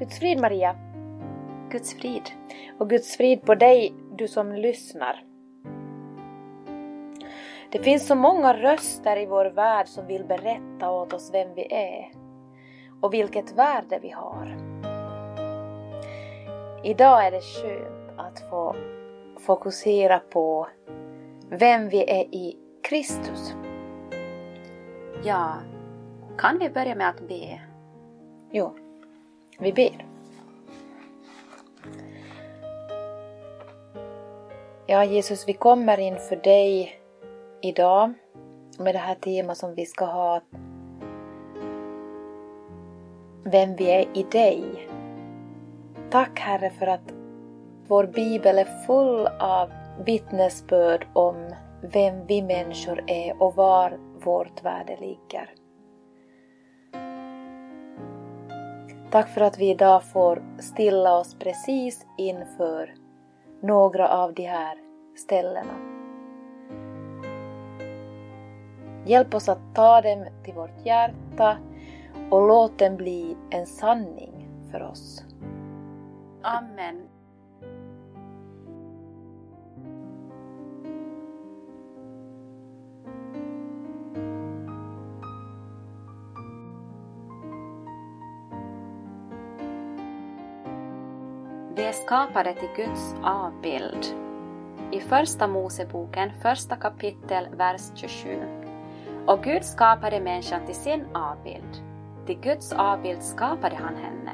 Guds frid Maria Guds frid. och Guds frid på dig du som lyssnar. Det finns så många röster i vår värld som vill berätta åt oss vem vi är och vilket värde vi har. Idag är det skönt att få fokusera på vem vi är i Kristus. Ja, kan vi börja med att be? Jo, vi ber. Ja, Jesus, vi kommer inför dig idag med det här temat som vi ska ha. Vem vi är i dig. Tack Herre för att vår bibel är full av vittnesbörd om vem vi människor är och var vårt värde ligger. Tack för att vi idag får stilla oss precis inför några av de här ställena. Hjälp oss att ta dem till vårt hjärta och låt dem bli en sanning för oss. Amen. Vi är skapade till Guds avbild. I Första Moseboken, första kapitel, vers 27. Och Gud skapade människan till sin avbild. Till Guds avbild skapade han henne.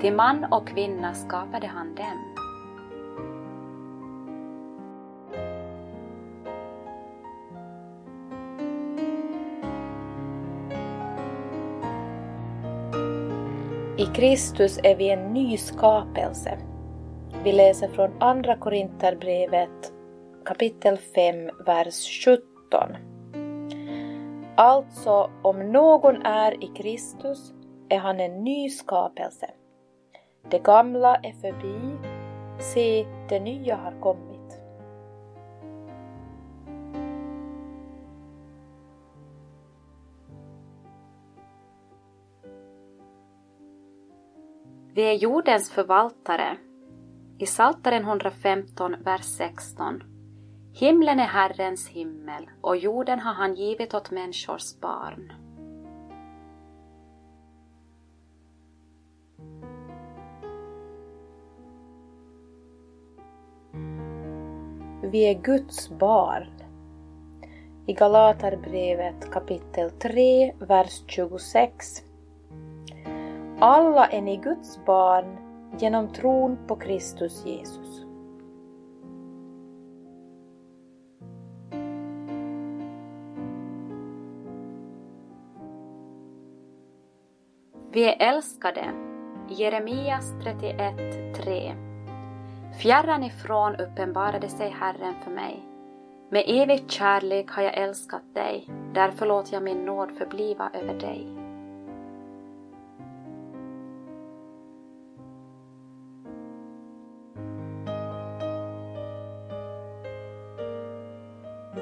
Till man och kvinna skapade han dem. I Kristus är vi en ny skapelse. Vi läser från Andra Korinterbrevet kapitel 5, vers 17. Alltså, om någon är i Kristus är han en ny skapelse. Det gamla är förbi, se, det nya har kommit. Vi är jordens förvaltare. I Psaltaren 115, vers 16. Himlen är Herrens himmel och jorden har han givit åt människors barn. Vi är Guds barn. I Galaterbrevet kapitel 3, vers 26. Alla är ni Guds barn genom tron på Kristus Jesus. Vi är älskade. Jeremias 31.3 Fjärran ifrån uppenbarade sig Herren för mig. Med evig kärlek har jag älskat dig, därför låter jag min nåd förbliva över dig.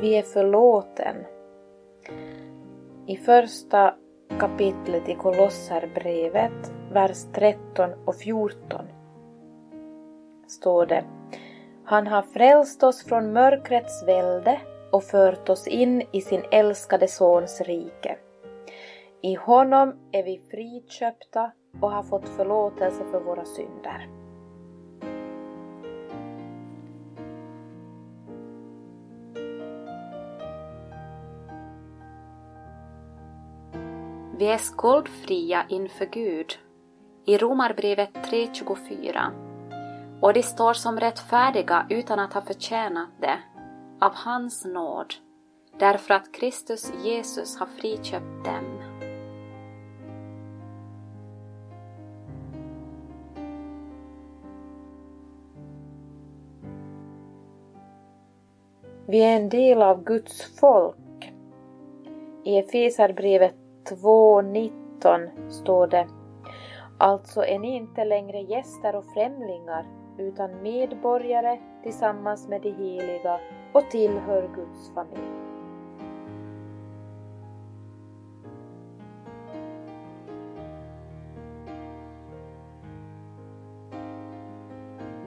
Vi är förlåten. I första kapitlet i Kolosserbrevet, vers 13 och 14 står det Han har frälst oss från mörkrets välde och fört oss in i sin älskade Sons rike. I honom är vi friköpta och har fått förlåtelse för våra synder. Vi är skuldfria inför Gud. I Romarbrevet 3.24. Och de står som rättfärdiga utan att ha förtjänat det, av hans nåd, därför att Kristus Jesus har friköpt dem. Vi är en del av Guds folk. I Efesarbrevet 2.19 står det Alltså är ni inte längre gäster och främlingar utan medborgare tillsammans med de heliga och tillhör Guds familj.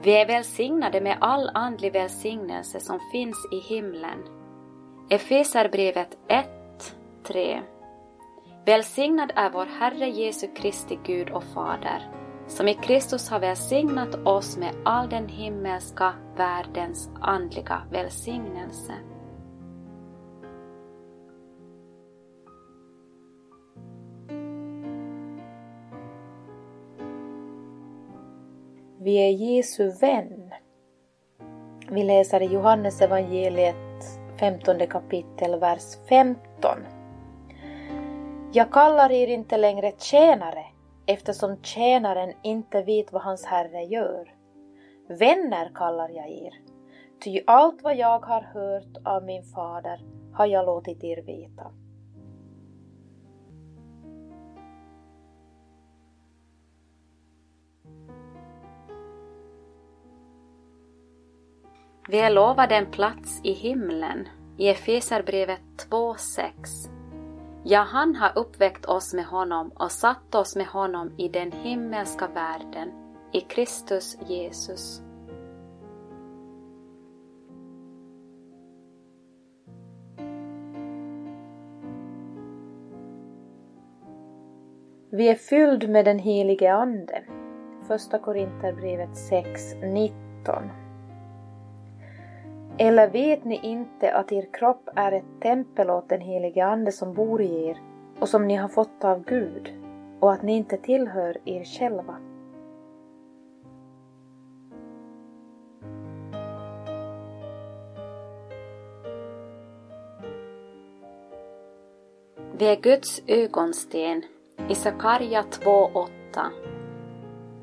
Vi är välsignade med all andlig välsignelse som finns i himlen. Efeserbrevet 1, 3. Välsignad är vår Herre Jesu Kristi Gud och Fader, som i Kristus har välsignat oss med all den himmelska världens andliga välsignelse. Vi är Jesu vän. Vi läser i Johannes evangeliet 15 kapitel, vers 15. Jag kallar er inte längre tjänare, eftersom tjänaren inte vet vad hans herre gör. Vänner kallar jag er, ty allt vad jag har hört av min fader har jag låtit er veta. Vi är lovade en plats i himlen i Efeserbrevet 2.6. Ja, han har uppväckt oss med honom och satt oss med honom i den himmelska världen, i Kristus Jesus. Vi är fylld med den helige Ande. Första Korinthierbrevet 6.19. Eller vet ni inte att er kropp är ett tempel åt den helige Ande som bor i er och som ni har fått av Gud och att ni inte tillhör er själva? Vi är Guds ögonsten i Sakarja 2.8.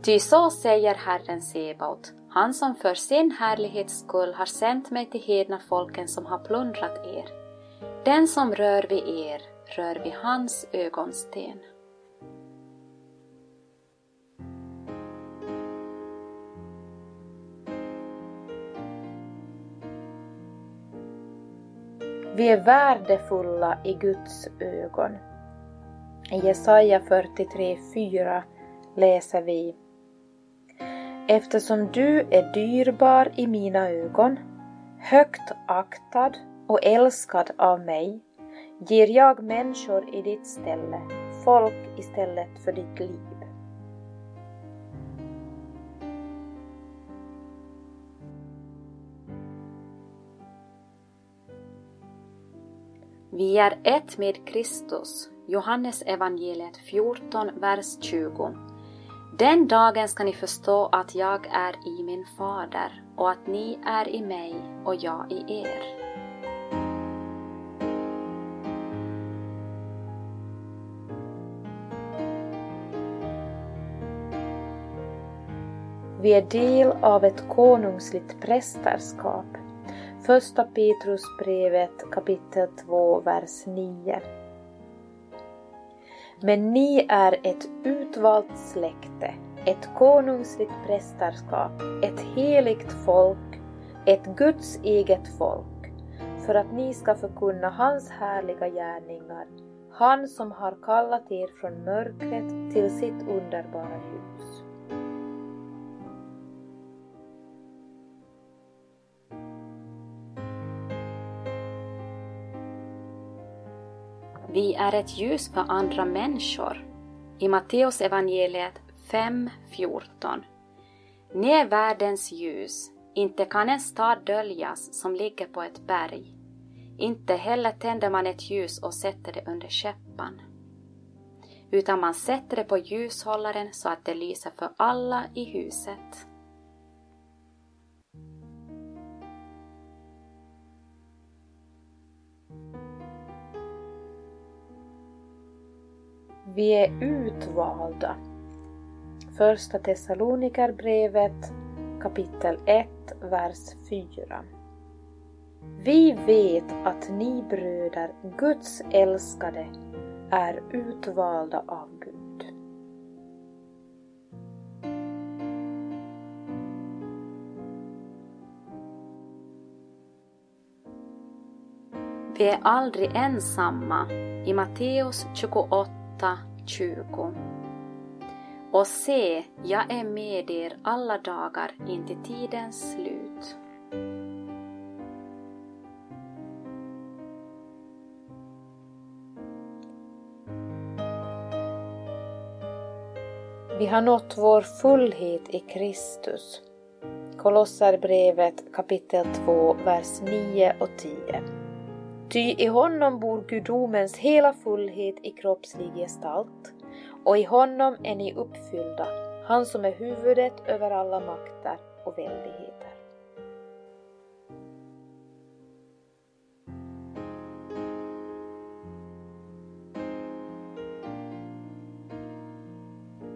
Ty så säger Herren Sebaot, han som för sin härlighets skull har sänt mig till hedna folken som har plundrat er. Den som rör vid er rör vid hans ögonsten. Vi är värdefulla i Guds ögon. I Jesaja 43.4 läser vi Eftersom du är dyrbar i mina ögon, högt aktad och älskad av mig, ger jag människor i ditt ställe, folk istället för ditt liv. Vi är ett med Kristus. Johannes evangeliet 14, vers 20. Den dagen ska ni förstå att jag är i min fader och att ni är i mig och jag i er. Vi är del av ett konungsligt prästerskap. Första Petrusbrevet kapitel 2, vers 9. Men ni är ett utvalt släkte, ett konungsligt prästerskap, ett heligt folk, ett Guds eget folk, för att ni ska förkunna hans härliga gärningar, han som har kallat er från mörkret till sitt underbara ljus. Vi är ett ljus för andra människor. I Matteus evangeliet 5.14. Ni är världens ljus. Inte kan en stad döljas som ligger på ett berg. Inte heller tänder man ett ljus och sätter det under käppan. Utan man sätter det på ljushållaren så att det lyser för alla i huset. Vi är utvalda. Första Thessalonikerbrevet kapitel 1, vers 4. Vi vet att ni bröder, Guds älskade, är utvalda av Gud. Vi är aldrig ensamma i Matteus 28 20. Och se, jag är med er alla dagar in till tidens slut. Vi har nått vår fullhet i Kristus. Kolosserbrevet kapitel 2, vers 9 och 10. Ty i honom bor gudomens hela fullhet i kroppslig gestalt, och i honom är ni uppfyllda, han som är huvudet över alla makter och väldigheter.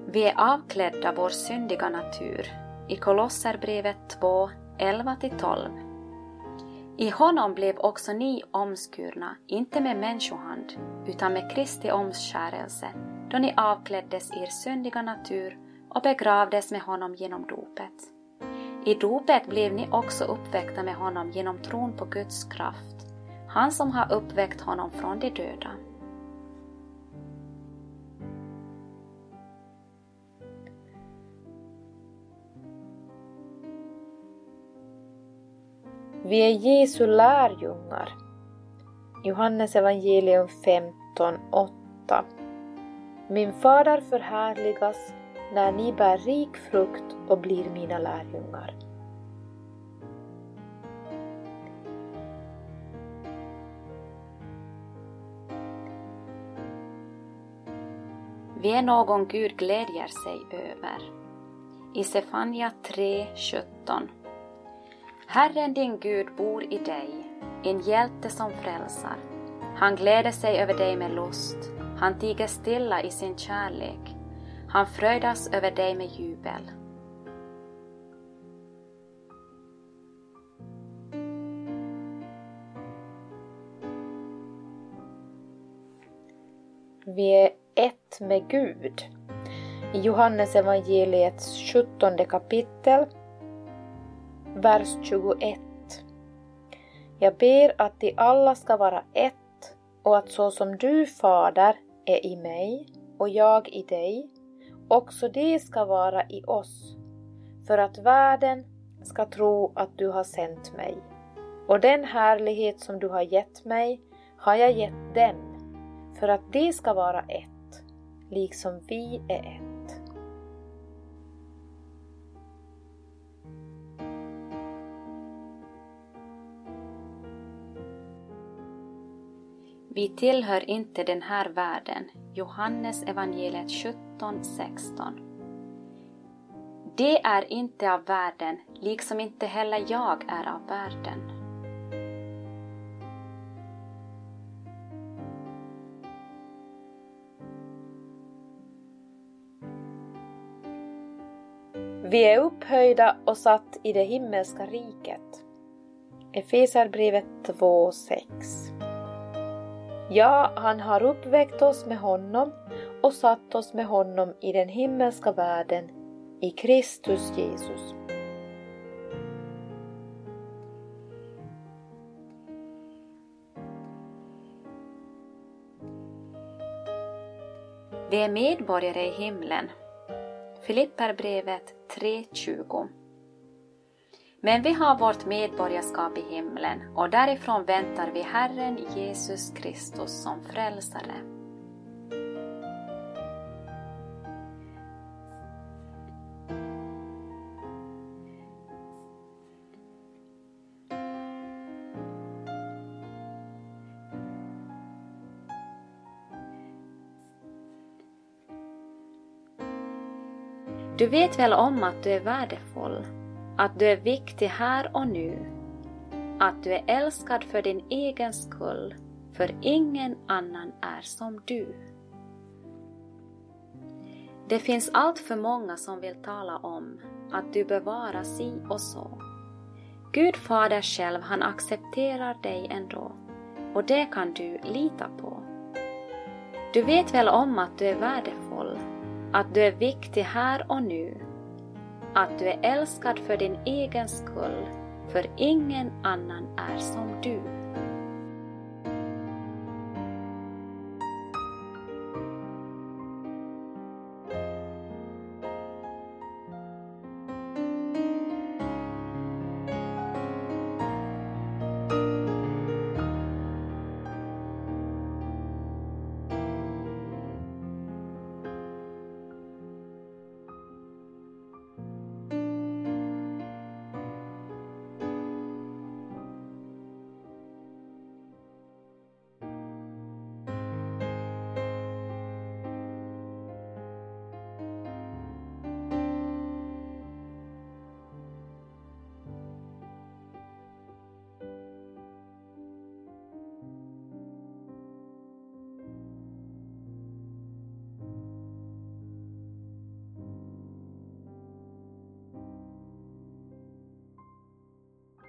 Vi är avklädda vår syndiga natur i Kolosserbrevet 2, 11-12. I honom blev också ni omskurna, inte med människohand, utan med Kristi omskärelse, då ni avkläddes er syndiga natur och begravdes med honom genom dopet. I dopet blev ni också uppväckta med honom genom tron på Guds kraft, han som har uppväckt honom från de döda. Vi är Jesu lärjungar. Johannes evangelium 15.8 Min fader förhärligas när ni bär rik frukt och blir mina lärjungar. Vi är någon Gud glädjer sig över. I Sefania 3.17 Herren din Gud bor i dig, en hjälte som frälsar. Han gläder sig över dig med lust, han tiger stilla i sin kärlek, han fröjdas över dig med jubel. Vi är ett med Gud. I Johannes evangeliets 17 kapitel vers 21. Jag ber att de alla ska vara ett och att så som du, Fader, är i mig och jag i dig, också de ska vara i oss, för att världen ska tro att du har sänt mig. Och den härlighet som du har gett mig har jag gett dem, för att de ska vara ett, liksom vi är ett. Vi tillhör inte den här världen. Johannes evangeliet 17.16. Det är inte av världen, liksom inte heller jag är av världen. Vi är upphöjda och satt i det himmelska riket. Efesarbrevet 2.6 Ja, han har uppväckt oss med honom och satt oss med honom i den himmelska världen i Kristus Jesus. Vi är medborgare i himlen. Filipperbrevet 3.20 men vi har vårt medborgarskap i himlen och därifrån väntar vi Herren Jesus Kristus som frälsare. Du vet väl om att du är värdefull? Att du är viktig här och nu, att du är älskad för din egen skull, för ingen annan är som du. Det finns allt för många som vill tala om att du bör vara si och så. Gud Fader själv, han accepterar dig ändå och det kan du lita på. Du vet väl om att du är värdefull, att du är viktig här och nu att du är älskad för din egen skull, för ingen annan är som du.